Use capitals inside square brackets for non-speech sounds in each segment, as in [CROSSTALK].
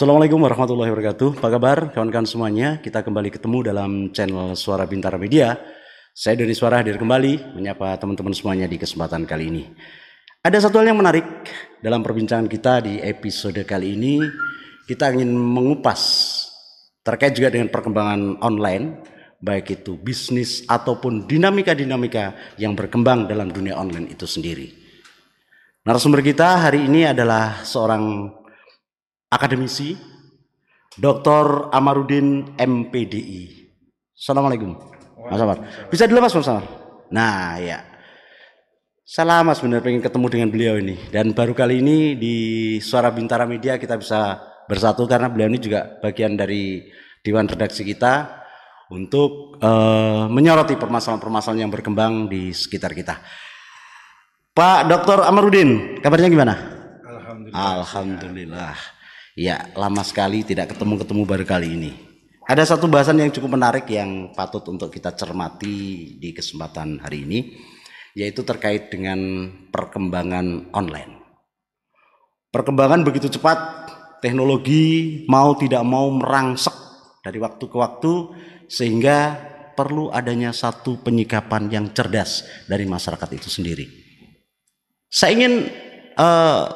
Assalamualaikum warahmatullahi wabarakatuh. Apa kabar kawan-kawan semuanya? Kita kembali ketemu dalam channel Suara Bintara Media. Saya dari Suara hadir kembali menyapa teman-teman semuanya di kesempatan kali ini. Ada satu hal yang menarik dalam perbincangan kita di episode kali ini. Kita ingin mengupas terkait juga dengan perkembangan online, baik itu bisnis ataupun dinamika-dinamika yang berkembang dalam dunia online itu sendiri. Narasumber kita hari ini adalah seorang akademisi Dr. Amarudin MPDI. Assalamualaikum. Mas Amar. Bisa dilepas Mas Amar? Nah, ya. Saya lama sebenarnya pengen ketemu dengan beliau ini dan baru kali ini di Suara Bintara Media kita bisa bersatu karena beliau ini juga bagian dari dewan redaksi kita untuk uh, menyoroti permasalahan-permasalahan yang berkembang di sekitar kita. Pak Dr. Amarudin, kabarnya gimana? Alhamdulillah. Alhamdulillah. Ya, lama sekali tidak ketemu-ketemu baru kali ini. Ada satu bahasan yang cukup menarik yang patut untuk kita cermati di kesempatan hari ini, yaitu terkait dengan perkembangan online. Perkembangan begitu cepat, teknologi mau tidak mau merangsek dari waktu ke waktu, sehingga perlu adanya satu penyikapan yang cerdas dari masyarakat itu sendiri. Saya ingin uh,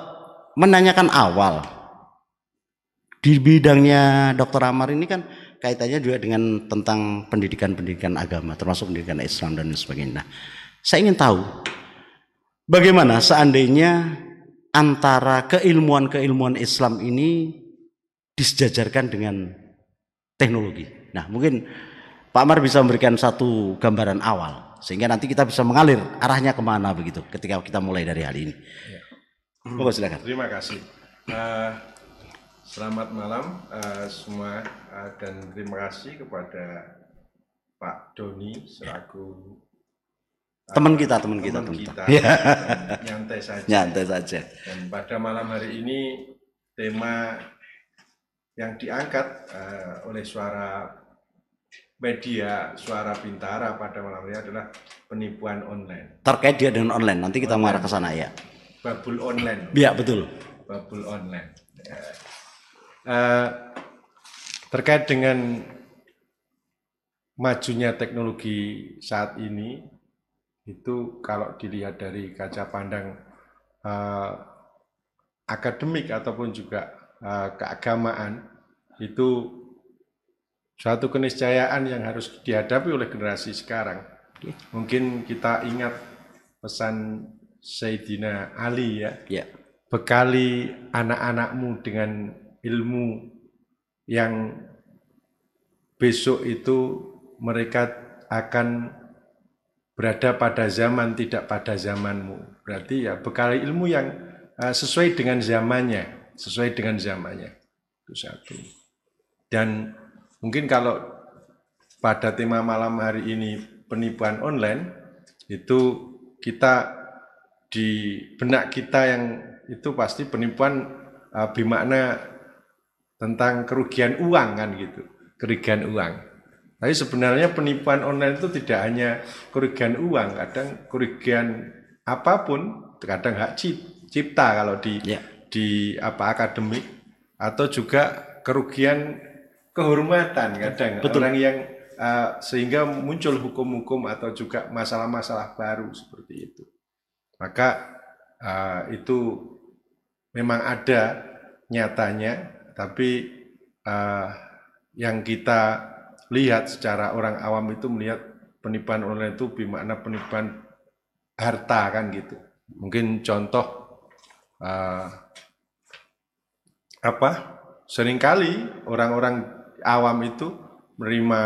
menanyakan awal di bidangnya Dr. Amar ini kan kaitannya juga dengan tentang pendidikan-pendidikan agama, termasuk pendidikan Islam dan sebagainya. Nah, saya ingin tahu bagaimana seandainya antara keilmuan-keilmuan Islam ini disejajarkan dengan teknologi. Nah, mungkin Pak Amar bisa memberikan satu gambaran awal sehingga nanti kita bisa mengalir arahnya ke mana begitu ketika kita mulai dari hari ini. Ya. Bapak silakan. Terima kasih. Uh, Selamat malam uh, semua uh, dan terima kasih kepada Pak Doni selaku uh, teman kita, teman kita, teman kita, [LAUGHS] ya. nyantai saja. Nyantai saja. Dan pada malam hari ini tema yang diangkat uh, oleh suara media suara Bintara pada malam ini adalah penipuan online. Terkait dia dengan online, nanti kita mengarah ke sana ya. Babul online. Iya betul. Babul online. Ya uh, terkait dengan majunya teknologi saat ini itu kalau dilihat dari kaca pandang uh, akademik ataupun juga uh, keagamaan itu suatu keniscayaan yang harus dihadapi oleh generasi sekarang. Mungkin kita ingat pesan Sayyidina Ali ya, ya. bekali anak-anakmu dengan ilmu yang besok itu mereka akan berada pada zaman tidak pada zamanmu. Berarti ya bekal ilmu yang uh, sesuai dengan zamannya, sesuai dengan zamannya. Itu satu. Dan mungkin kalau pada tema malam hari ini penipuan online itu kita di benak kita yang itu pasti penipuan uh, bermakna tentang kerugian uang kan gitu, kerugian uang. Tapi sebenarnya penipuan online itu tidak hanya kerugian uang, kadang kerugian apa pun, kadang hak cipta kalau di ya. di apa akademik atau juga kerugian kehormatan kadang Betul. orang yang uh, sehingga muncul hukum-hukum atau juga masalah-masalah baru seperti itu. Maka uh, itu memang ada nyatanya tapi uh, yang kita lihat secara orang awam itu melihat penipuan online itu bermakna penipuan harta kan gitu. Mungkin contoh uh, apa? Seringkali orang-orang awam itu menerima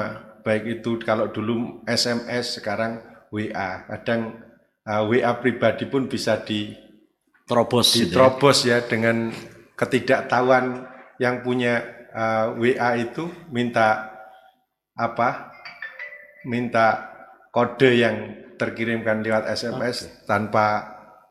baik itu kalau dulu SMS sekarang WA. Kadang uh, eh, WA pribadi pun bisa di terobos diterobos ya. ya dengan ketidaktahuan yang punya uh, eh, WA itu minta apa? Minta kode yang terkirimkan lewat SMS okay. tanpa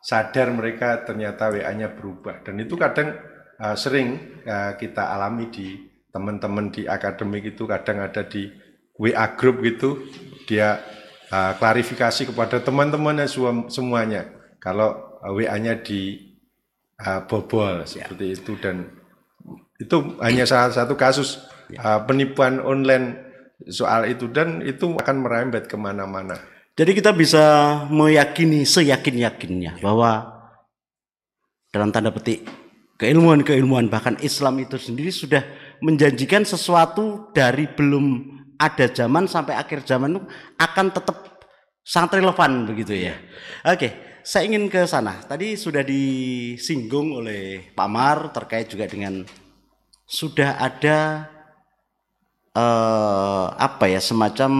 sadar mereka ternyata WA-nya berubah dan itu kadang uh, sering uh, kita alami di teman-teman di akademik itu kadang ada di WA group gitu dia uh, klarifikasi kepada teman-temannya semuanya kalau uh, WA-nya di uh, bobol seperti itu dan Itu hanya salah satu kasus uh, penipuan online soal itu dan itu akan merembet ke mana-mana. Jadi kita bisa meyakini seyakin-yakinnya bahwa dalam tanda petik keilmuan-keilmuan bahkan Islam itu sendiri sudah menjanjikan sesuatu dari belum ada zaman sampai akhir zaman itu akan tetap sangat relevan begitu ya. Oke, saya ingin ke sana. Tadi sudah disinggung oleh Pak Mar terkait juga dengan sudah ada eh, apa ya semacam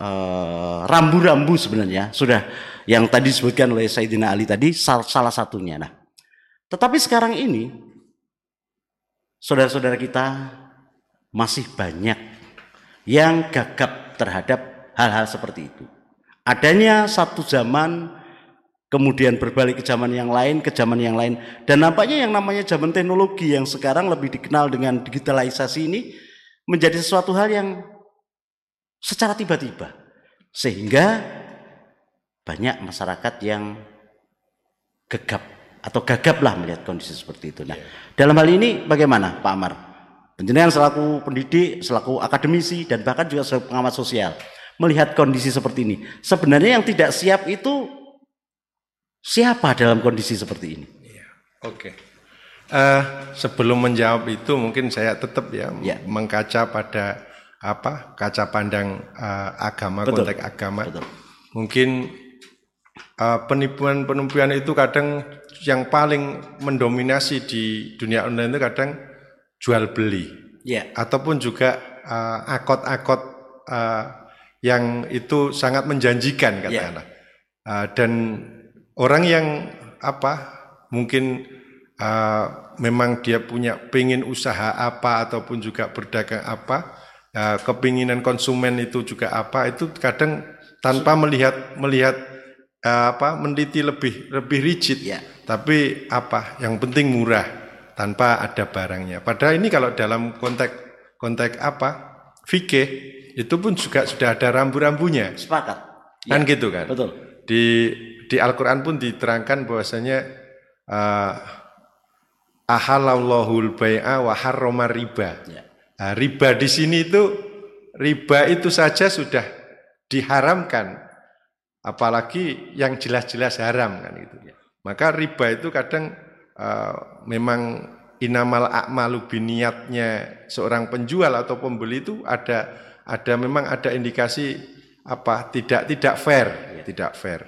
eh, rambu-rambu sebenarnya sudah yang tadi disebutkan oleh Sayyidina Ali tadi salah satunya. Nah, tetapi sekarang ini saudara-saudara kita masih banyak yang gagap terhadap hal-hal seperti itu. Adanya satu zaman kemudian berbalik ke zaman yang lain, ke zaman yang lain dan nampaknya yang namanya zaman teknologi yang sekarang lebih dikenal dengan digitalisasi ini menjadi sesuatu hal yang secara tiba-tiba sehingga banyak masyarakat yang gegap atau gagaplah melihat kondisi seperti itu. Nah, dalam hal ini bagaimana Pak Amar? Penjenengan selaku pendidik, selaku akademisi dan bahkan juga selaku pengamat sosial melihat kondisi seperti ini. Sebenarnya yang tidak siap itu siapa dalam kondisi seperti ini? Iya. Oke. Okay. Uh, eh, sebelum menjawab itu mungkin saya tetap ya, ya. mengkaca pada apa kaca pandang uh, agama Betul. konteks agama. Betul. Mungkin uh, penipuan-penipuan itu kadang yang paling mendominasi di dunia online itu kadang jual beli, yeah. ataupun juga uh, akot-akot uh, yang itu sangat menjanjikan ya. katakanlah, yeah. uh, dan orang yang apa mungkin uh, memang dia punya pengen usaha apa ataupun juga berdagang apa, uh, kepinginan konsumen itu juga apa itu kadang tanpa melihat melihat uh, apa meneliti lebih lebih rigid. Yeah tapi apa yang penting murah tanpa ada barangnya. Padahal ini kalau dalam konteks konteks apa fikih itu pun juga sudah ada rambu-rambunya. Sepakat. Kan ya, gitu kan. Betul. Di di Al-Qur'an pun diterangkan bahwasanya uh, ahalallahul bai'a wa harrama riba. Ya. Nah, riba di sini itu riba itu saja sudah diharamkan apalagi yang jelas-jelas haram kan gitu. Ya. Maka riba itu kadang uh, memang inamal akmalu biniatnya seorang penjual atau pembeli itu ada ada memang ada indikasi apa tidak tidak fair. Tidak fair.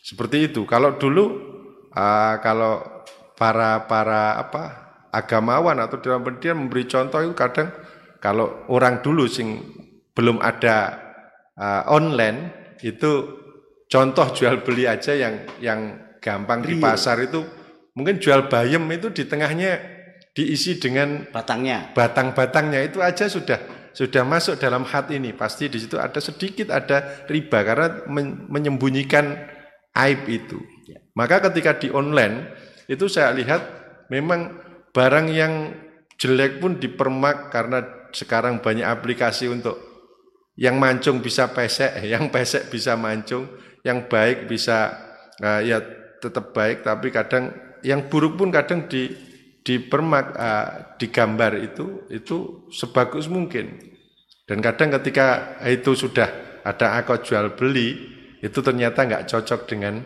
Seperti itu. Kalau dulu uh, kalau para para apa agamawan atau dalam pendidikan memberi contoh itu kadang kalau orang dulu sing belum ada uh, online itu contoh jual beli aja yang yang gampang di pasar itu mungkin jual bayam itu di tengahnya diisi dengan batangnya. Batang-batangnya itu aja sudah sudah masuk dalam hati ini. Pasti di situ ada sedikit ada riba karena men menyembunyikan aib itu. Ya. Maka ketika di online itu saya lihat memang barang yang jelek pun dipermak karena sekarang banyak aplikasi untuk yang mancung bisa pesek, [LAUGHS] yang pesek bisa mancung, yang baik bisa uh, ya tetap baik tapi kadang yang buruk pun kadang di dipermak uh, digambar itu itu sebagus mungkin. Dan kadang ketika itu sudah ada akad jual beli itu ternyata nggak cocok dengan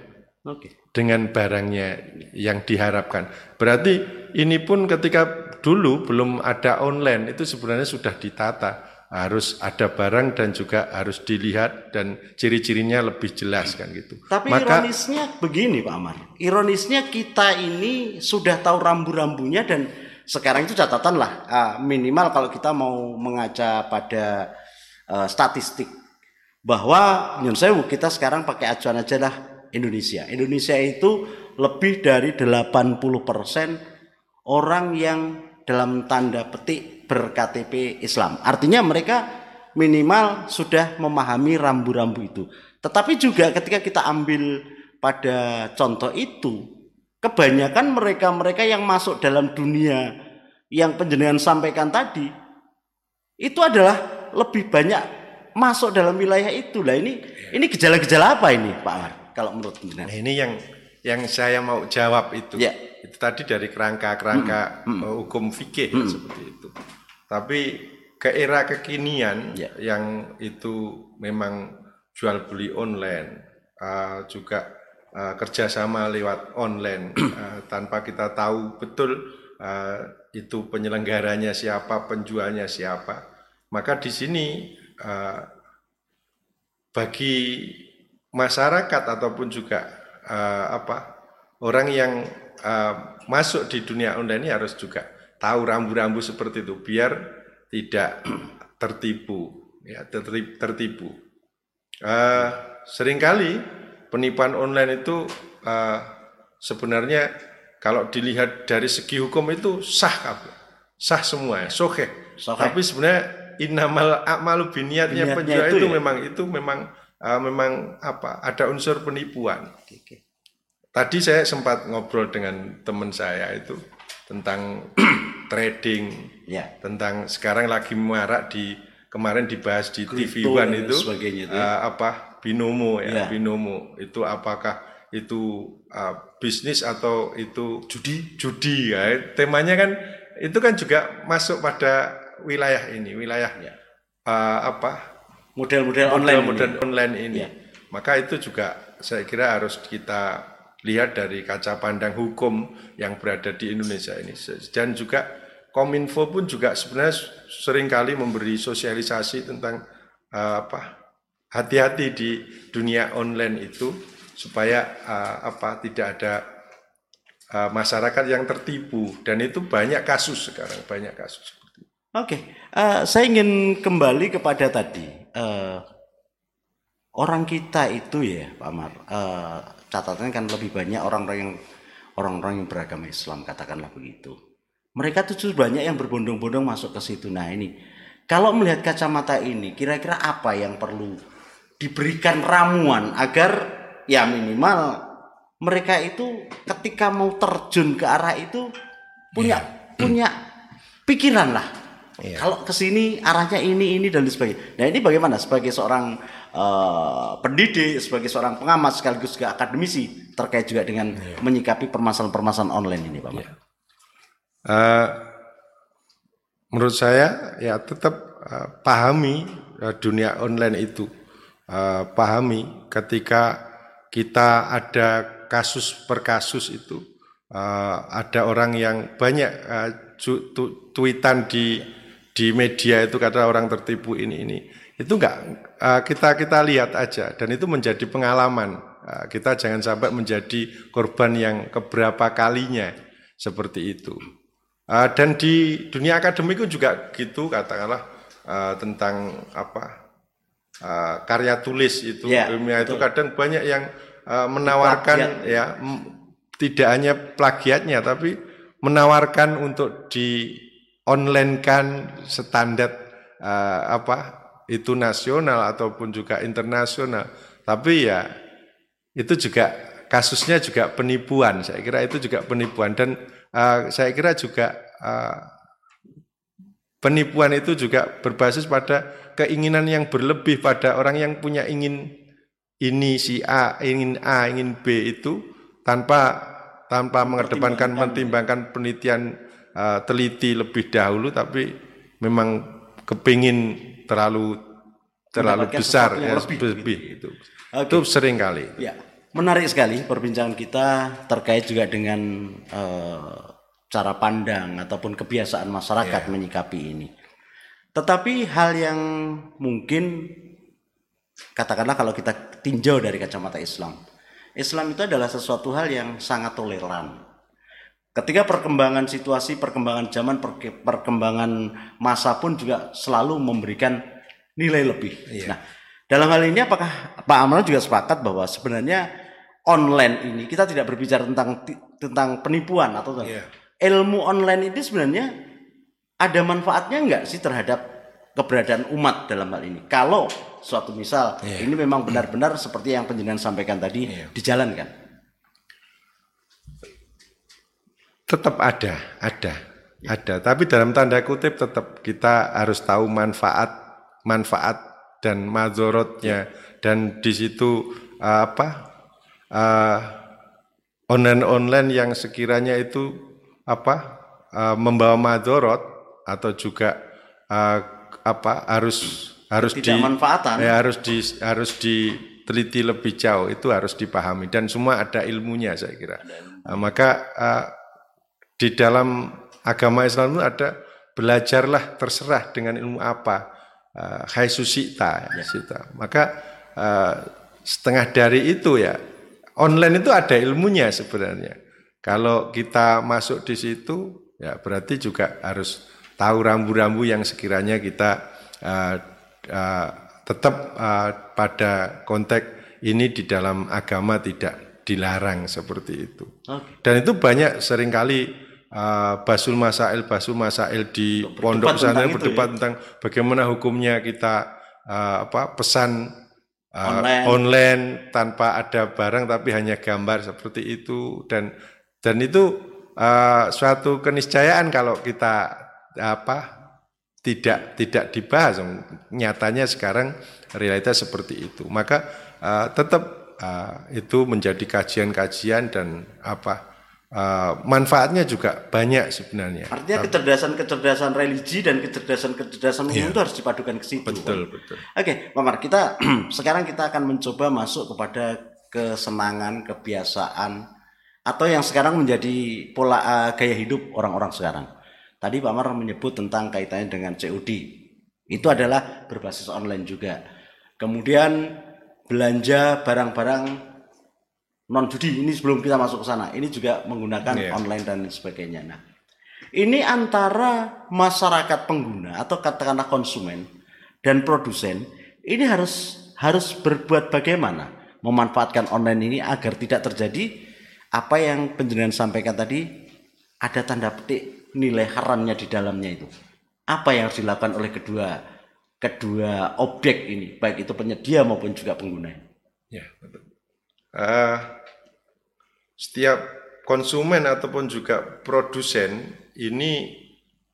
okay. dengan barangnya yang diharapkan. Berarti ini pun ketika dulu belum ada online itu sebenarnya sudah ditata harus ada barang dan juga harus dilihat dan ciri-cirinya lebih jelas kan gitu. Tapi Maka, ironisnya begini Pak Amar, ironisnya kita ini sudah tahu rambu-rambunya dan sekarang itu catatan lah uh, minimal kalau kita mau mengaca pada uh, statistik bahwa menurut saya kita sekarang pakai acuan aja lah Indonesia. Indonesia itu lebih dari 80% orang yang dalam tanda petik berKTP Islam. Artinya mereka minimal sudah memahami rambu-rambu itu. Tetapi juga ketika kita ambil pada contoh itu, kebanyakan mereka-mereka yang masuk dalam dunia yang penjenengan sampaikan tadi, itu adalah lebih banyak masuk dalam wilayah itu. Lah ini ini gejala-gejala apa ini, Pak Amar? Kalau menurut penjenengan? Nah, ini yang yang saya mau jawab itu. Ya. Itu tadi dari kerangka-kerangka hmm. hukum fikih hmm. seperti itu. Tapi ke era kekinian ya. yang itu memang jual beli online, uh, juga uh, kerjasama lewat online uh, [CLEARS THROAT] tanpa kita tahu betul uh, itu penyelenggaranya siapa, penjualnya siapa, maka di sini uh, bagi masyarakat ataupun juga uh, apa orang yang uh, masuk di dunia online ini harus juga tahu rambu-rambu seperti itu biar tidak [CLEARS THROAT] tertipu ya tertipu. Uh, sering kali penipuan online itu uh, sebenarnya kalau dilihat dari segi hukum itu sah sah semua ya soke tapi sebenarnya inamal amalu biniatnya penjual itu, itu ya? memang itu memang uh, memang apa ada unsur penipuan tadi saya sempat ngobrol dengan teman saya itu tentang [CLEARS THROAT] trading, ya. tentang sekarang lagi marak di kemarin dibahas di TV One itu, itu uh, apa? Binomo ya, ya. Binomo. Itu apakah itu uh, bisnis atau itu judi. judi ya. Temanya kan itu kan juga masuk pada wilayah ini wilayah ya. uh, apa? Model-model online model ini. online ini. Ya. maka itu juga saya kira harus kita lihat dari kaca pandang hukum yang berada di Indonesia ini dan juga Kominfo pun juga sebenarnya sering kali memberi sosialisasi tentang uh, apa hati-hati di dunia online itu supaya uh, apa tidak ada uh, masyarakat yang tertipu dan itu banyak kasus sekarang banyak kasus seperti itu. Oke, okay. uh, saya ingin kembali kepada tadi uh, orang kita itu ya Pak Amar uh, catatannya kan lebih banyak orang-orang yang orang-orang yang beragama Islam katakanlah begitu. Mereka tuh banyak yang berbondong-bondong masuk ke situ. Nah ini kalau melihat kacamata ini kira-kira apa yang perlu diberikan ramuan agar ya minimal mereka itu ketika mau terjun ke arah itu punya yeah. punya pikiran lah. Yeah. Kalau ke sini arahnya ini ini dan sebagainya. Nah ini bagaimana sebagai seorang uh, pendidik, sebagai seorang pengamat sekaligus juga akademisi terkait juga dengan yeah. menyikapi permasalahan-permasalahan online ini, Pak. Uh, menurut saya ya tetap uh, pahami uh, dunia online itu, uh, pahami ketika kita ada kasus per kasus itu uh, ada orang yang banyak uh, tweetan di di media itu kata orang tertipu ini ini. Itu enggak uh, kita kita lihat aja. Dan itu menjadi pengalaman. Uh, kita jangan sampai menjadi korban yang keberapa kalinya seperti itu. Uh, dan di dunia akademik juga gitu katakanlah uh, tentang apa uh, karya tulis itu ya, ilmiah itu kadang banyak yang uh, menawarkan Plagiat. ya tidak hanya plagiatnya tapi menawarkan untuk di online kan standar uh, apa itu nasional ataupun juga internasional. Tapi ya itu juga kasusnya juga penipuan. Saya kira itu juga penipuan dan uh, saya kira juga uh, penipuan itu juga berbasis pada keinginan yang berlebih pada orang yang punya ingin ini si A, ingin A, ingin B itu tanpa tanpa mengedepankan mentimbangkan penelitian uh, teliti lebih dahulu tapi memang kepingin terlalu terlalu besar ya lebih, lebih itu. Okay. Itu sering kali. Ya. Menarik sekali perbincangan kita terkait juga dengan uh, cara pandang ataupun kebiasaan masyarakat yeah. menyikapi ini. Tetapi hal yang mungkin katakanlah kalau kita tinjau dari kacamata Islam. Islam itu adalah sesuatu hal yang sangat toleran. Ketika perkembangan situasi, perkembangan zaman, perkembangan masa pun juga selalu memberikan nilai lebih. Iya. Nah, dalam hal ini apakah Pak Amran juga sepakat bahwa sebenarnya online ini kita tidak berbicara tentang tentang penipuan atau iya. ilmu online ini sebenarnya ada manfaatnya enggak sih terhadap keberadaan umat dalam hal ini? Kalau suatu misal iya. ini memang benar-benar seperti yang penjenengan sampaikan tadi iya. dijalankan. Tetap ada, ada, ada. Tapi dalam tanda kutip tetap kita harus tahu manfaat, manfaat dan mazorotnya dan di situ uh, apa uh, online-online yang sekiranya itu apa uh, membawa madorot atau juga uh, apa harus harus Tidak di manfaatan. ya, harus di harus diteliti lebih jauh itu harus dipahami dan semua ada ilmunya saya kira. Nah, maka uh, di dalam agama Islam itu ada belajarlah terserah dengan ilmu apa uh, hai susita ya. Sita. maka uh, setengah dari itu ya online itu ada ilmunya sebenarnya kalau kita masuk di situ ya berarti juga harus tahu rambu-rambu yang sekiranya kita uh, uh, tetap uh, pada konteks ini di dalam agama tidak dilarang seperti itu Oke. dan itu banyak sering kali uh, basul masail basul masail di pondok itu berdebat ya. tentang bagaimana hukumnya kita uh, apa pesan uh, Online. online tanpa ada barang tapi hanya gambar seperti itu dan dan itu uh, suatu keniscayaan kalau kita apa tidak tidak dibahas nyatanya sekarang realitas seperti itu maka uh, tetap uh, itu menjadi kajian-kajian dan apa uh, manfaatnya juga banyak sebenarnya Artinya kecerdasan-kecerdasan religi dan kecerdasan-kecerdasan umum itu harus dipadukan ke situ. Iya. betul betul Oke, Pak Mar, kita [CLEARS THROAT] sekarang kita akan mencoba masuk kepada kesenangan, kebiasaan atau yang sekarang menjadi pola eh, gaya hidup orang-orang sekarang. Tadi Pak Mar menyebut tentang kaitannya dengan COD. Itu adalah berbasis online juga. Kemudian belanja barang-barang non judi ini sebelum kita masuk ke sana, ini juga menggunakan Iya. online dan sebagainya. Nah, ini antara masyarakat pengguna atau katakanlah konsumen dan produsen ini harus harus berbuat bagaimana memanfaatkan online ini agar tidak terjadi apa yang penjenengan sampaikan tadi ada tanda petik nilai haramnya di dalamnya itu. Apa yang harus dilakukan oleh kedua kedua objek ini, baik itu penyedia maupun juga pengguna. Ya, betul. Eh, setiap konsumen ataupun juga produsen ini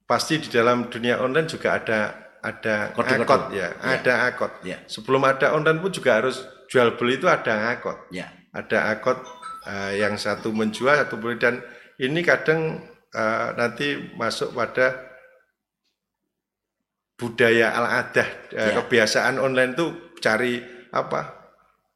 pasti di dalam dunia online juga ada ada Kode-kode. akot ya, ada akot. Ya. Sebelum ada online pun juga harus jual beli itu ada akot. Ya. Ada akot eh, yang satu menjual satu beli dan ini kadang eh, nanti masuk pada budaya al-adah eh, Ya. kebiasaan online tuh cari apa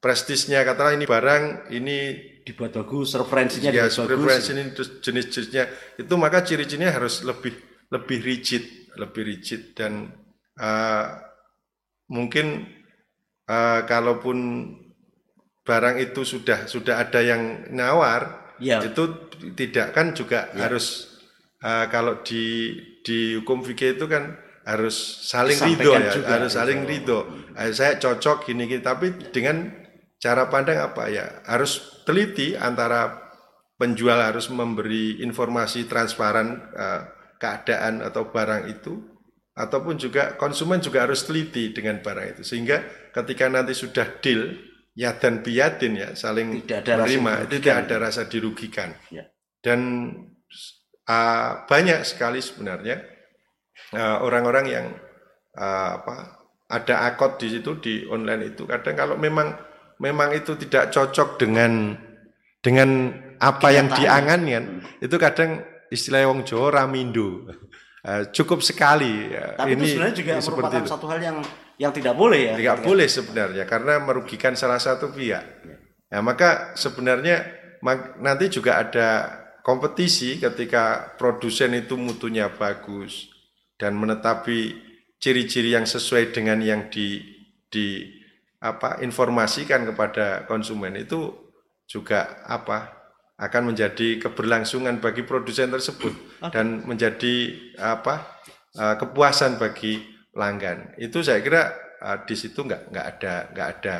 prestisnya katakanlah ini barang ini Dibuat bagus, referensinya ya dibuat bagus. preferensi ini terus jenis-jenisnya. Itu maka ciri-cirinya harus lebih lebih rigid lebih rigid. Dan eh, mungkin eh, kalaupun barang itu sudah sudah ada yang nawar Ya. itu tidak kan juga harus eh, kalau di di hukum fikih itu kan harus saling ridho ya juga, harus saling ridho. Eh, saya cocok gini gini tapi dengan cara pandang apa ya harus teliti antara penjual harus memberi informasi transparan eh, keadaan atau barang itu ataupun juga konsumen juga harus teliti dengan barang itu sehingga ketika nanti sudah deal ya dan biadin ya saling Tidak ada rasa menerima itu dirugikan. tidak ada rasa dirugikan Ya. dan ah, banyak sekali sebenarnya ah, orang-orang yang ah, apa ada akot di situ di online itu kadang kalau memang memang itu tidak cocok dengan dengan apa yang Kenyataan. diangankan itu kadang istilah wong Jawa ramindo [LAUGHS] Eh, cukup sekali ya. Tapi itu sebenarnya juga seperti merupakan itu. satu hal yang yang tidak boleh ya. Tidak boleh sebenarnya karena merugikan salah satu pihak. Nah, maka sebenarnya nanti juga ada kompetisi ketika produsen itu mutunya bagus dan menetapi ciri-ciri yang sesuai dengan yang di di apa informasikan kepada konsumen itu juga apa akan menjadi keberlangsungan bagi produsen tersebut dan menjadi apa eh, kepuasan bagi pelanggan. Itu saya kira eh, di situ nggak nggak ada nggak ada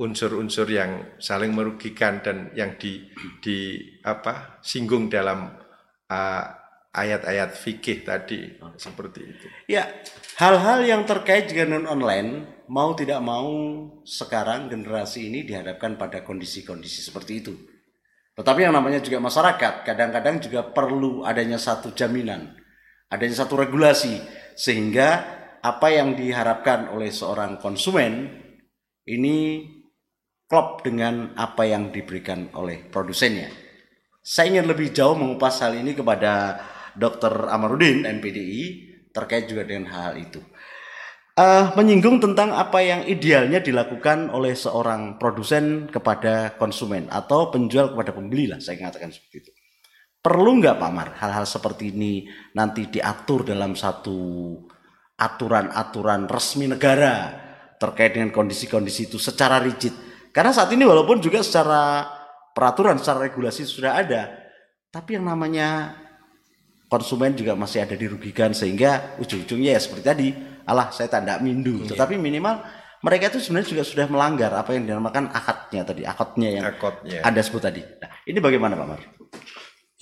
unsur-unsur yang saling merugikan dan yang di di apa singgung dalam eh, ayat-ayat fikih tadi seperti itu. Ya, hal-hal yang terkait dengan online mau tidak mau sekarang generasi ini dihadapkan pada kondisi-kondisi seperti itu. Tetapi yang namanya juga masyarakat kadang-kadang juga perlu adanya satu jaminan, adanya satu regulasi sehingga apa yang diharapkan oleh seorang konsumen ini klop dengan apa yang diberikan oleh produsennya. saya ingin lebih jauh mengupas hal ini kepada Dr. Amarudin MPDI terkait juga dengan hal, -hal itu. Uh, menyinggung tentang apa yang idealnya dilakukan oleh seorang produsen kepada konsumen atau penjual kepada pembeli lah saya mengatakan seperti itu. Perlu nggak Pak Mar hal-hal seperti ini nanti diatur dalam satu aturan-aturan resmi negara terkait dengan kondisi-kondisi itu secara rigid. Karena saat ini walaupun juga secara peraturan, secara regulasi sudah ada, tapi yang namanya konsumen juga masih ada dirugikan sehingga ujung-ujungnya ya seperti tadi, alah saya tanda mindu. Iya. Tetapi minimal mereka itu sebenarnya juga sudah melanggar apa yang dinamakan akadnya tadi, akadnya yang akadnya. Anda sebut tadi. Nah, ini bagaimana Pak Mar?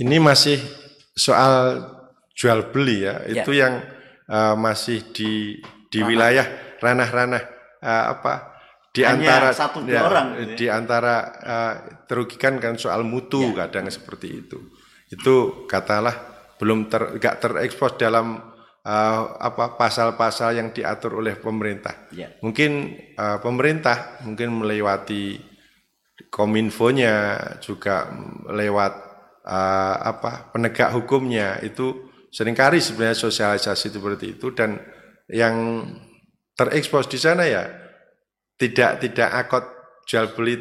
Ini masih soal jual beli ya, ya. itu yang uh, masih di di ranah. wilayah ranah-ranah uh, apa di Hanya antara satu ya, orang gitu ya. di antara uh, terugikan kan soal mutu ya. kadang seperti itu. Itu katalah belum ter gak terekspos dalam uh, apa pasal-pasal yang diatur oleh pemerintah. Ya. Mungkin uh, pemerintah mungkin melewati kominfonya juga lewat uh, apa penegak hukumnya itu sering kali sebenarnya sosialisasi seperti itu dan yang terekspos di sana ya tidak tidak akot jual beli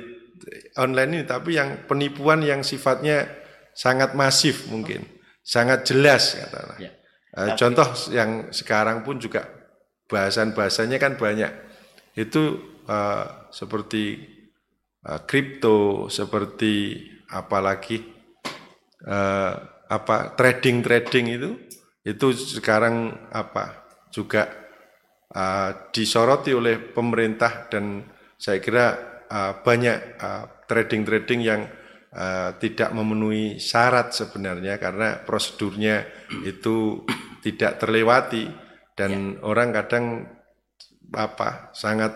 online ini tapi yang penipuan yang sifatnya sangat masif mungkin sangat jelas katakanlah ya. uh, contoh yang sekarang pun juga bahasan bahasanya kan banyak. Itu uh, seperti kripto seperti apalagi uh, apa trading trading itu itu sekarang apa juga uh, disoroti oleh pemerintah dan saya kira uh, banyak uh, trading trading yang uh, tidak memenuhi syarat sebenarnya karena prosedurnya itu tidak terlewati dan ya. orang kadang apa sangat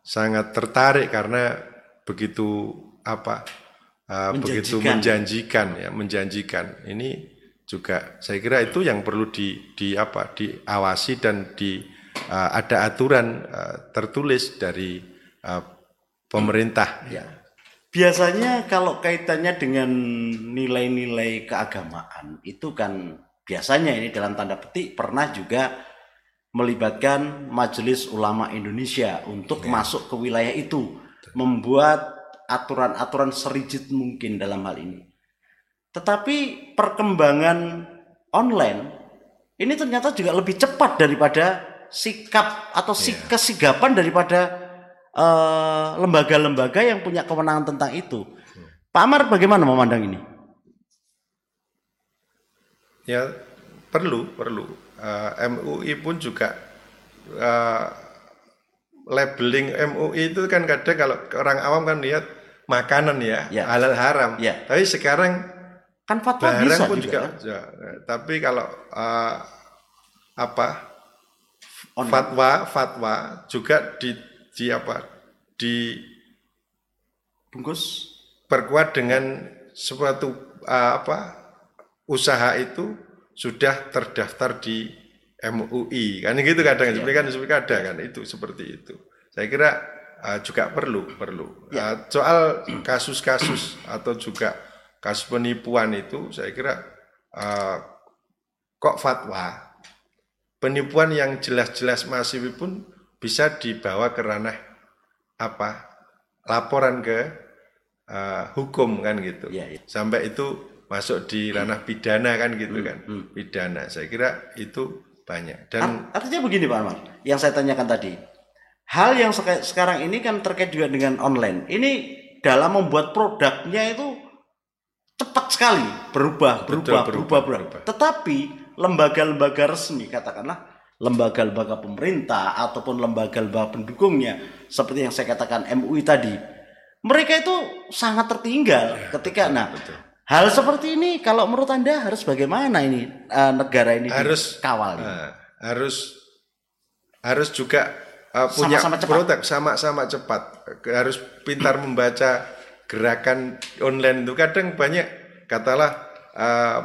sangat tertarik karena begitu apa uh, begitu menjanjikan. ya menjanjikan. Ini juga saya kira itu yang perlu di, di apa diawasi dan di uh, ada aturan uh, tertulis dari uh, pemerintah. Ya biasanya kalau kaitannya dengan nilai-nilai keagamaan itu kan biasanya ini dalam tanda petik pernah juga melibatkan Majelis Ulama Indonesia untuk ya. masuk ke wilayah itu membuat aturan-aturan serigit mungkin dalam hal ini. Tetapi perkembangan online ini ternyata juga lebih cepat daripada sikap atau yeah. kesigapan daripada eh, lembaga-lembaga uh, yang punya kewenangan tentang itu. Pak Amar bagaimana memandang ini? Ya perlu perlu. Uh, eh, MUI pun juga uh, labeling MUI itu kan kadang kalau orang awam kan lihat makanan ya, ya. halal haram. Ya. Tapi sekarang kan fatwa bisa pun juga. juga ya. Tapi kalau uh, apa Online. fatwa fatwa juga di di apa? Di bungkus. Perkuat dengan suatu uh, apa usaha itu sudah terdaftar di MUI kan gitu kadang ya. sebenarnya kan sebenarnya ada kan itu seperti itu. Saya kira uh, juga perlu perlu. Ya. uh, soal kasus-kasus atau juga kasus penipuan itu saya kira uh, kok fatwa? Penipuan yang jelas-jelas masif pun bisa dibawa ke ranah apa? Laporan ke uh, hukum kan gitu. Ya, ya. sampai itu masuk di ranah pidana kan gitu hmm, kan. hmm. pidana. Saya kira itu banyak. Dan artinya begini Pak Amar yang saya tanyakan tadi. Hal yang sekarang ini kan terkait juga dengan online. Ini dalam membuat produknya itu cepat sekali. Berubah berubah Betul, berubah, berubah, berubah. Tetapi lembaga-lembaga resmi katakanlah lembaga-lembaga pemerintah ataupun lembaga-lembaga pendukungnya seperti yang saya katakan MUI tadi mereka itu sangat tertinggal ya, ketika betul, nah betul. Hal seperti ini kalau menurut Anda harus bagaimana ini uh, negara ini harus kawal? Uh, harus harus juga uh, punya sama-sama cepat. produk sama-sama cepat. Harus pintar membaca gerakan online itu kadang banyak katalah uh,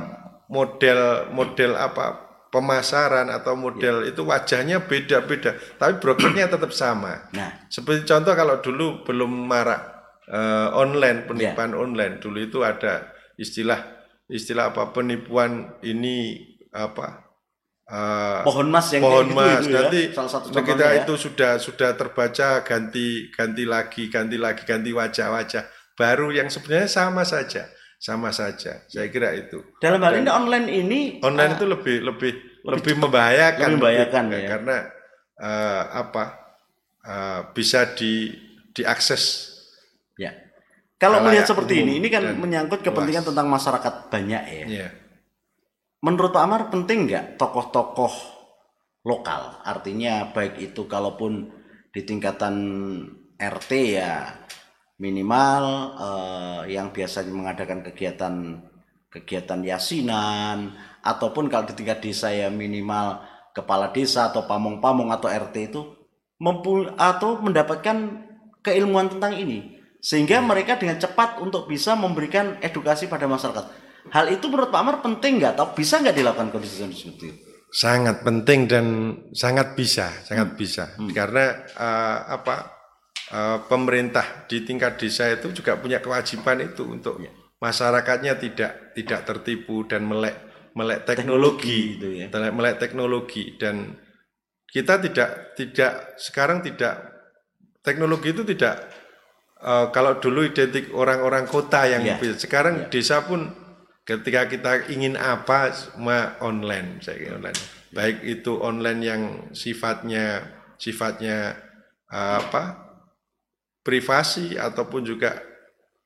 model model apa pemasaran atau model ya. itu wajahnya beda-beda tapi brokernya [CLEARS THROAT] tetap sama. Nah, seperti contoh kalau dulu belum marak uh, online penipuan ya. online dulu itu ada istilah istilah apa penipuan ini apa uh, pohon mas yang pohon gitu mas itu ya, nanti salah satu kita ya. itu sudah sudah terbaca ganti ganti lagi ganti lagi ganti wajah-wajah baru yang sebenarnya sama saja sama saja. Saya kira itu. Dalam hal ini online ini online uh, itu lebih lebih lebih membahayakan. Lebih membahayakan lebih, ya. karena uh, apa uh, bisa di diakses. Ya. Kalau melihat seperti ini ini kan menyangkut kepentingan luas. tentang masyarakat banyak ya, ya Menurut Pak Amar penting nggak tokoh-tokoh lokal? Artinya baik itu kalaupun di tingkatan RT ya minimal eh, yang biasanya mengadakan kegiatan kegiatan yasinan ataupun kalau di tingkat desa ya minimal kepala desa atau pamong-pamong atau RT itu mempu atau mendapatkan keilmuan tentang ini sehingga mereka dengan cepat untuk bisa memberikan edukasi pada masyarakat Hal itu menurut Pak Amar penting nggak? Atau bisa nggak dilakukan kondisi-kondisi seperti itu? Sangat penting dan sangat bisa, sangat hmm. bisa. Hmm. Karena uh, apa uh, pemerintah di tingkat desa itu juga punya kewajiban itu untuk ya. masyarakatnya tidak tidak tertipu dan melek melek teknologi, teknologi itu ya. melek teknologi dan kita tidak tidak sekarang tidak teknologi itu tidak uh, kalau dulu identik orang-orang kota yang ya. sekarang ya. desa pun ketika kita ingin apa semua online saya kira online baik itu online yang sifatnya sifatnya uh, apa privasi ataupun juga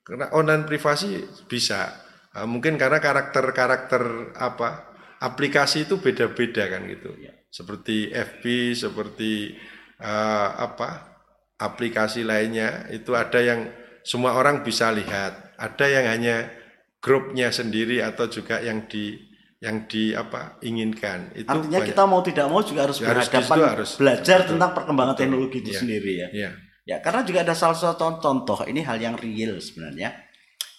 karena online privasi bisa. Uh, mungkin karena karakter karakter apa aplikasi itu beda-beda kan gitu. Ya. seperti FB seperti uh, apa aplikasi lainnya itu ada yang semua orang bisa lihat. Ada yang hanya grupnya sendiri atau juga yang di yang di apa inginkan. Itu artinya banyak. kita mau tidak mau juga harus ya, berhadapan harus, harus. belajar betul, tentang perkembangan betul, teknologi itu ya, sendiri ya. ya ya karena juga ada salah satu contoh ini hal yang real sebenarnya.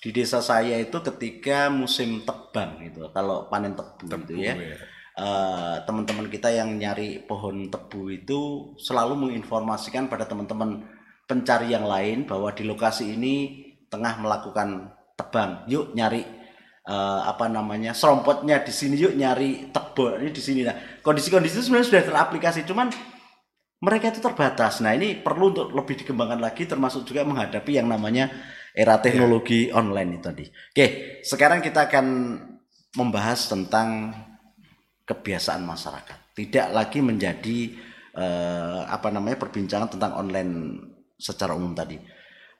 Di desa saya itu ketika musim tebang itu kalau panen tebu, tebu gitu ya, ya. Uh, teman-teman kita yang nyari pohon tebu itu selalu menginformasikan pada teman-teman pencari yang lain bahwa di lokasi ini tengah melakukan tebang. Yuk nyari uh, apa namanya serompotnya di sini yuk nyari tebal ini di sini. Nah kondisi-kondisi itu sebenarnya sudah teraplikasi cuman mereka itu terbatas. Nah ini perlu untuk lebih dikembangkan lagi termasuk juga menghadapi yang namanya era teknologi yeah. online itu tadi. Oke sekarang kita akan membahas tentang kebiasaan masyarakat. Tidak lagi menjadi uh, apa namanya perbincangan tentang online secara umum tadi.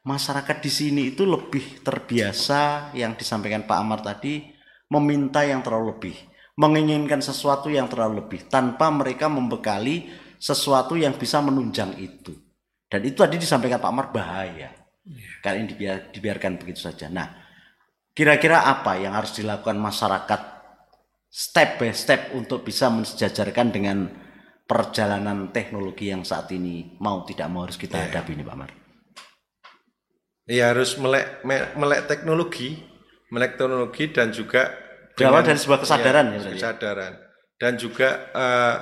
Masyarakat di sini itu lebih terbiasa yang disampaikan Pak Amar tadi meminta yang terlalu lebih, menginginkan sesuatu yang terlalu lebih tanpa mereka membekali sesuatu yang bisa menunjang itu. Dan itu tadi disampaikan Pak Amar bahaya. Karena ini dibiar, dibiarkan begitu saja. Nah, kira-kira apa yang harus dilakukan masyarakat step by step untuk bisa mensejajarkan dengan perjalanan teknologi yang saat ini mau tidak mau harus kita yeah. hadapi ini Pak Amar? Ya harus melek melek teknologi, melek teknologi dan juga berawal dari sebuah kesadaran ya, ya kesadaran dan juga uh,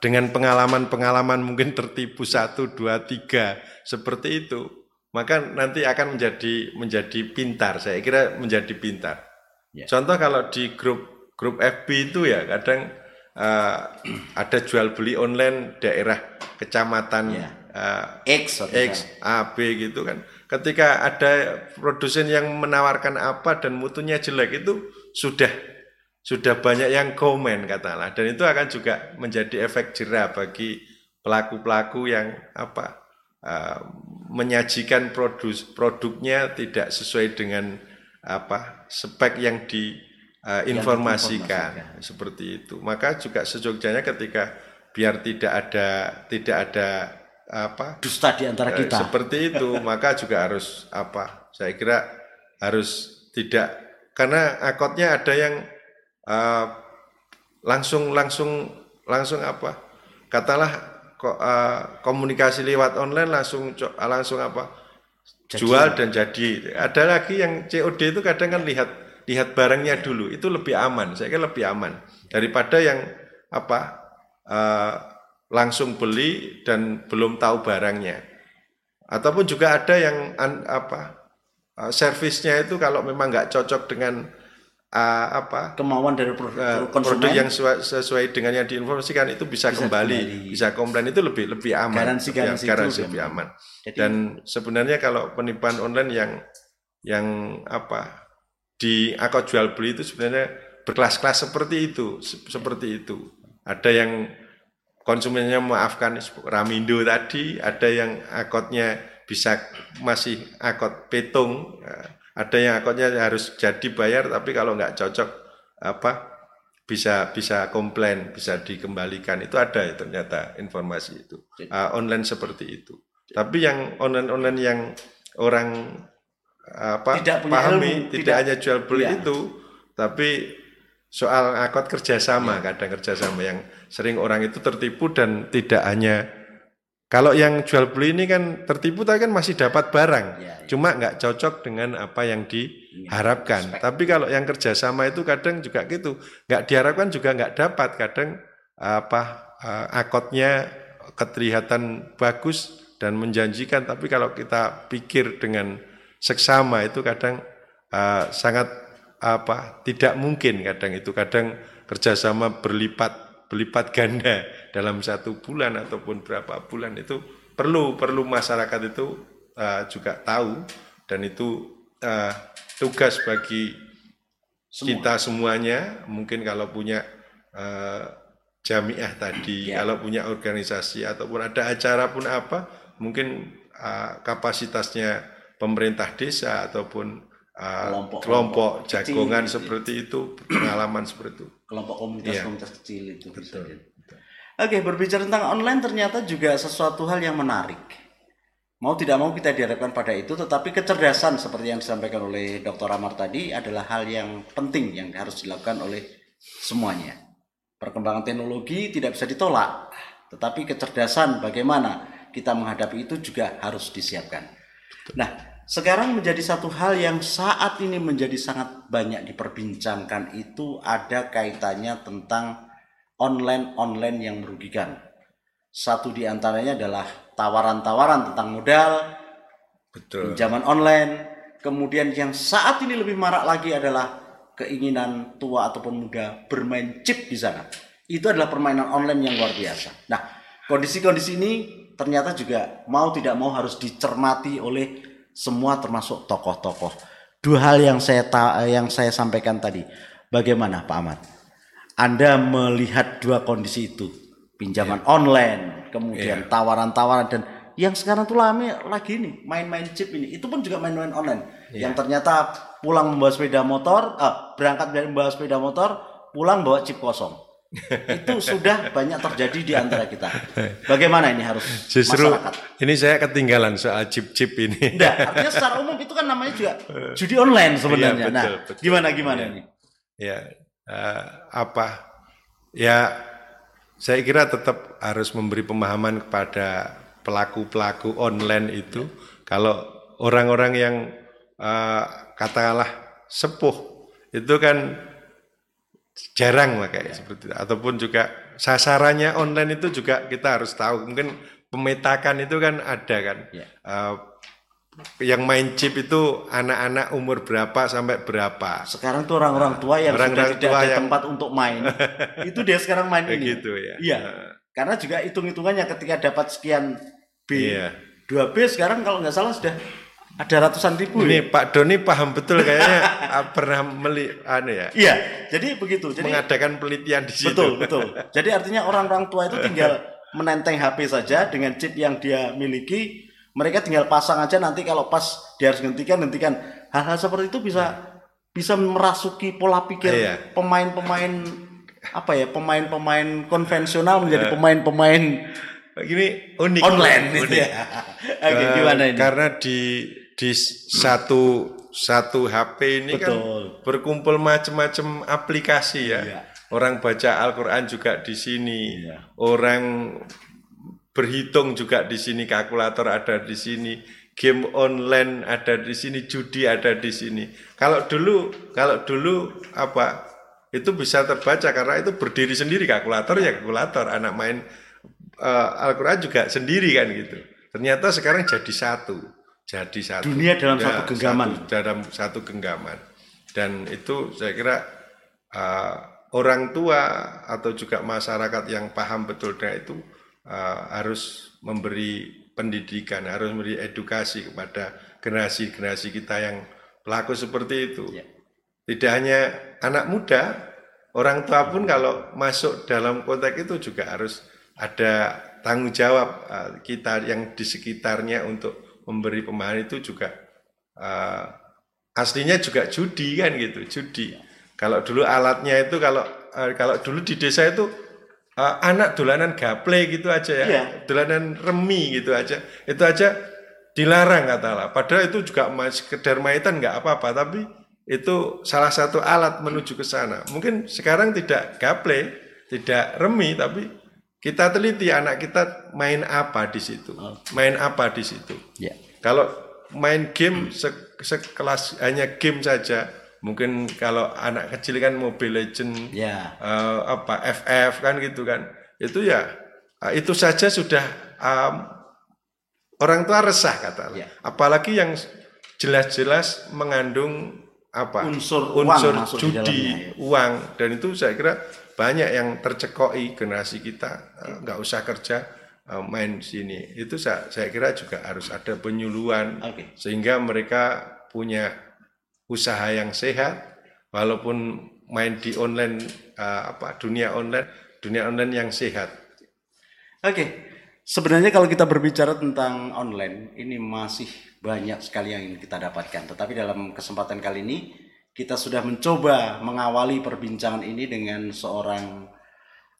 dengan pengalaman-pengalaman mungkin tertipu satu dua tiga seperti itu maka nanti akan menjadi menjadi pintar saya kira menjadi pintar ya. contoh kalau di grup grup FB itu ya kadang uh, ada jual beli online daerah kecamatan ya. uh, X X A B gitu kan ketika ada produsen yang menawarkan apa dan mutunya jelek itu sudah sudah banyak yang komen katalah dan itu akan juga menjadi efek jerah bagi pelaku-pelaku yang apa uh, menyajikan produk produknya tidak sesuai dengan apa spek yang diinformasikan uh, seperti itu maka juga sejogjanya ketika biar tidak ada tidak ada apa dusta di antara eh, kita. Seperti itu, [LAUGHS] maka juga harus apa? Saya kira harus tidak karena akotnya ada yang uh, langsung langsung langsung apa? Katalah kok uh, komunikasi lewat online langsung langsung apa? Jadi, jual dan jadi. Ada lagi yang COD itu kadang kan lihat lihat barangnya dulu, itu lebih aman. Saya kira lebih aman daripada yang apa? Uh, langsung beli dan belum tahu barangnya. Ataupun juga ada yang an, apa uh, servisnya itu kalau memang nggak cocok dengan uh, apa? Kemauan dari produk, uh, konsumen produk yang sesuai, sesuai dengan yang diinformasikan itu bisa, bisa kembali, kembali, bisa komplain itu lebih lebih aman, garansi garansi, ya, garansi lebih aman. Jadi, Dan sebenarnya kalau penipuan online yang yang apa di akun jual beli itu sebenarnya berkelas-kelas seperti itu, seperti itu. Ada yang konsumennya maafkan Ramindo tadi, ada yang akotnya bisa masih akot petung, ada yang akotnya harus jadi bayar tapi kalau nggak cocok apa bisa bisa komplain bisa dikembalikan itu ada ya ternyata informasi itu uh, online seperti itu tapi yang online online yang orang apa tidak pahami ilmu, tidak, tidak hanya jual beli ya. itu tapi soal akot kerjasama ya. kadang kerjasama yang sering orang itu tertipu dan tidak hanya kalau yang jual beli ini kan tertipu tapi kan masih dapat barang, ya, ya. cuma nggak cocok dengan apa yang diharapkan. Ya, Tapi kalau yang kerjasama itu kadang juga gitu, nggak diharapkan juga nggak dapat. Kadang apa uh, akotnya kelihatan bagus dan menjanjikan, tapi kalau kita pikir dengan seksama itu kadang uh, sangat apa tidak mungkin kadang itu kadang kerjasama berlipat berlipat ganda dalam satu bulan ataupun berapa bulan itu perlu perlu masyarakat itu uh, juga tahu dan itu uh, tugas bagi Semua. kita semuanya mungkin kalau punya uh, jamiah tadi ya. kalau punya organisasi ataupun ada acara pun apa mungkin uh, kapasitasnya pemerintah desa ataupun uh, kelompok, kelompok jagongan kecil, seperti itu pengalaman seperti itu kelompok komunitas-komunitas yeah. kecil itu betul, betul. Oke, berbicara tentang online ternyata juga sesuatu hal yang menarik. Mau tidak mau kita dihadapkan pada itu, tetapi kecerdasan seperti yang disampaikan oleh Dr. Amar tadi adalah hal yang penting yang harus dilakukan oleh semuanya. Perkembangan teknologi tidak bisa ditolak, tetapi kecerdasan bagaimana kita menghadapi itu juga harus disiapkan. Nah, sekarang menjadi satu hal yang saat ini menjadi sangat banyak diperbincangkan itu ada kaitannya tentang online-online yang merugikan. Satu di antaranya adalah tawaran-tawaran tentang modal, Betul. pinjaman online. Kemudian yang saat ini lebih marak lagi adalah keinginan tua ataupun muda bermain chip di sana. Itu adalah permainan online yang luar biasa. Nah, kondisi-kondisi ini ternyata juga mau tidak mau harus dicermati oleh semua termasuk tokoh-tokoh. Dua hal yang saya ta yang saya sampaikan tadi. Bagaimana Pak Ahmad? Anda melihat dua kondisi itu, pinjaman yeah. online, kemudian iya. tawaran-tawaran yeah. dan yang sekarang tuh lama lagi nih main-main chip ini. Itu pun juga main-main online. Yeah. Yang ternyata pulang membawa sepeda motor, uh, berangkat dari membawa sepeda motor, pulang bawa chip kosong itu sudah banyak terjadi di antara kita. Bagaimana ini harus Justru masyarakat? Ini saya ketinggalan soal chip-chip ini. Nah, artinya secara umum itu kan namanya juga judi online sebenarnya. Iya, betul, nah, betul. gimana gimana ya. ini? Ya, uh, apa? Ya, saya kira tetap harus memberi pemahaman kepada pelaku-pelaku online itu. Kalau orang-orang yang uh, katakanlah sepuh itu kan jarang lah kayak ya. seperti itu. Ataupun juga sasarannya online itu juga kita harus tahu. Mungkin pemetakan itu kan ada kan. Ya. Uh, yang main chip itu anak-anak umur berapa sampai berapa. Sekarang tuh orang-orang tua yang orang sudah tidak ada yang... tempat untuk main. [LAUGHS] itu dia sekarang main ini. Gitu ya. Iya. Karena juga hitung-hitungannya ketika dapat sekian B, iya. 2B sekarang kalau nggak salah sudah ada ratusan ribu. Ini ya? Pak Doni paham betul kayaknya ah, pernah meli anu ya. Iya, jadi begitu. Jadi mengadakan penelitian di situ. Betul, betul. Jadi artinya orang-orang tua itu tinggal menenteng HP saja dengan chip yang dia miliki. Mereka tinggal pasang aja nanti kalau pas dia harus hentikan hentikan. Hal-hal seperti itu bisa bisa merasuki pola pikir iya. pemain-pemain apa ya pemain-pemain konvensional menjadi pemain-pemain gini unik online unik. Ya. [LAUGHS] Oke, gimana ini? Karena di di satu satu HP ini kan Betul. kan berkumpul macam-macam aplikasi ya. Iya. Orang baca Al-Qur'an juga di sini. Iya. Orang berhitung juga di sini, kalkulator ada di sini, game online ada di sini, judi ada di sini. Kalau dulu kalau dulu apa? Itu bisa terbaca karena itu berdiri sendiri kalkulator ya kalkulator, anak main uh, Al-Qur'an juga sendiri kan gitu. Ternyata sekarang jadi satu jadi satu dunia dalam ya, satu genggaman satu, dalam satu genggaman dan itu saya kira uh, orang tua atau juga masyarakat yang paham betul dengan itu uh, harus memberi pendidikan, harus memberi edukasi kepada generasi-generasi kita yang pelaku seperti itu. Ya. Tidak hanya anak muda, orang tua pun kalau masuk dalam konteks itu juga harus ada tanggung jawab uh, kita yang di sekitarnya untuk memberi pemahaman itu juga uh, aslinya juga judi kan gitu, judi. Kalau dulu alatnya itu kalau uh, kalau dulu di desa itu uh, anak dolanan gaple gitu aja ya, yeah. dolanan remi gitu aja, itu aja dilarang katalah. Padahal itu juga sekedar mainan nggak apa-apa, tapi itu salah satu alat menuju ke sana. Mungkin sekarang tidak gaple, tidak remi, tapi kita teliti anak kita main apa di situ, main apa di situ. Yeah. Kalau main game se sekelas hanya game saja, mungkin kalau anak kecil kan Mobile Legend ya. uh, apa FF kan gitu kan itu ya uh, itu saja sudah um, orang tua resah kata ya. apalagi yang jelas-jelas mengandung apa unsur unsur uang judi uang dan itu saya kira banyak yang tercekoi generasi kita uh, nggak usah kerja uh, main sini itu saya, saya kira juga harus ada penyuluhan okay. sehingga mereka punya usaha yang sehat walaupun main di online uh, apa dunia online dunia online yang sehat. Oke. Okay. Sebenarnya kalau kita berbicara tentang online ini masih banyak sekali yang kita dapatkan. Tetapi dalam kesempatan kali ini kita sudah mencoba mengawali perbincangan ini dengan seorang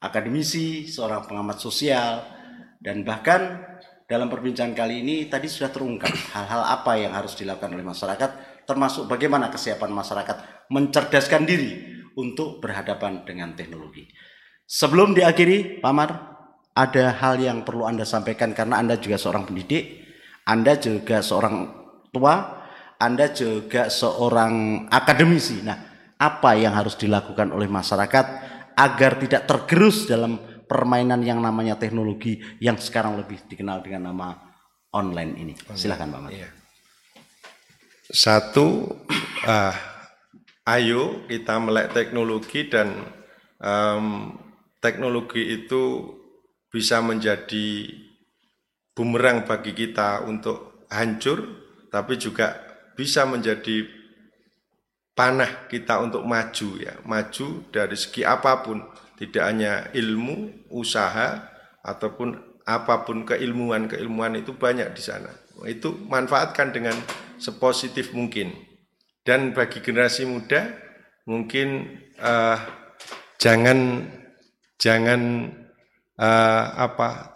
akademisi, seorang pengamat sosial dan bahkan dalam perbincangan kali ini tadi sudah terungkap hal-hal apa yang harus dilakukan oleh masyarakat termasuk bagaimana kesiapan masyarakat mencerdaskan diri untuk berhadapan dengan teknologi. Sebelum diakhiri, Pak Mar, ada hal yang perlu Anda sampaikan karena Anda juga seorang pendidik, Anda juga seorang tua, Anda juga seorang akademisi. Nah, apa yang harus dilakukan oleh masyarakat agar tidak tergerus dalam permainan yang namanya teknologi yang sekarang lebih dikenal dengan nama online ini. Silakan Pak Mar. Iya. Satu, uh, [CLEARS THROAT] ayo kita melek teknologi dan um, teknologi itu bisa menjadi bumerang bagi kita untuk hancur, tapi juga bisa menjadi panah kita untuk maju ya, maju dari segi apa pun, tidak hanya ilmu, usaha ataupun apa pun keilmuan-keilmuan itu banyak di sana. Itu manfaatkan dengan sepositif mungkin. Dan bagi generasi muda mungkin uh, jangan jangan uh, apa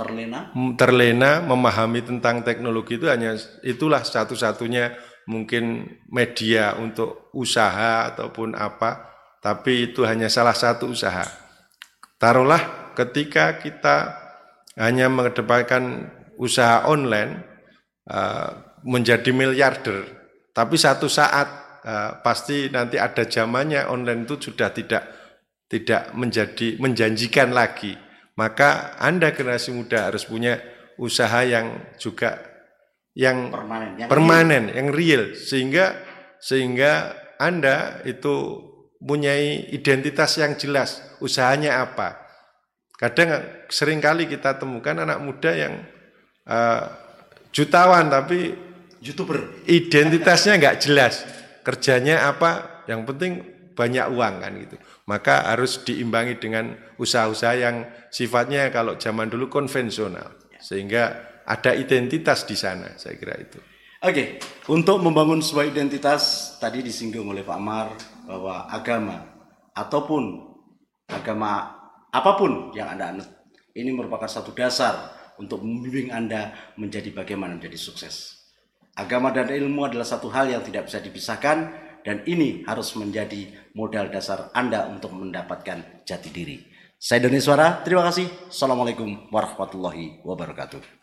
terlena terlena memahami tentang teknologi itu hanya itulah satu-satunya mungkin media untuk usaha ataupun apa tapi itu hanya salah satu usaha taruhlah ketika kita hanya mengedepankan usaha online uh, menjadi miliarder, tapi satu saat uh, pasti nanti ada zamannya online itu sudah tidak tidak menjadi menjanjikan lagi. Maka Anda generasi muda harus punya usaha yang juga yang permanen, yang permanen, real. yang real sehingga sehingga Anda itu punya identitas yang jelas, usahanya apa. Kadang sering kali kita temukan anak muda yang uh, jutawan tapi youtuber identitasnya nggak jelas kerjanya apa yang penting banyak uang kan gitu. Maka harus diimbangi dengan usaha-usaha yang sifatnya kalau zaman dulu konvensional. Sehingga ada identitas di sana saya kira itu. Oke untuk membangun sebuah identitas tadi disinggung oleh Pak Amar bahwa agama ataupun agama apa pun yang anda anut ini merupakan satu dasar untuk membimbing anda menjadi bagaimana menjadi sukses. Agama dan ilmu adalah satu hal yang tidak bisa dipisahkan dan ini harus menjadi modal dasar Anda untuk mendapatkan jati diri. Saya Doni Suara, terima kasih. Assalamualaikum warahmatullahi wabarakatuh.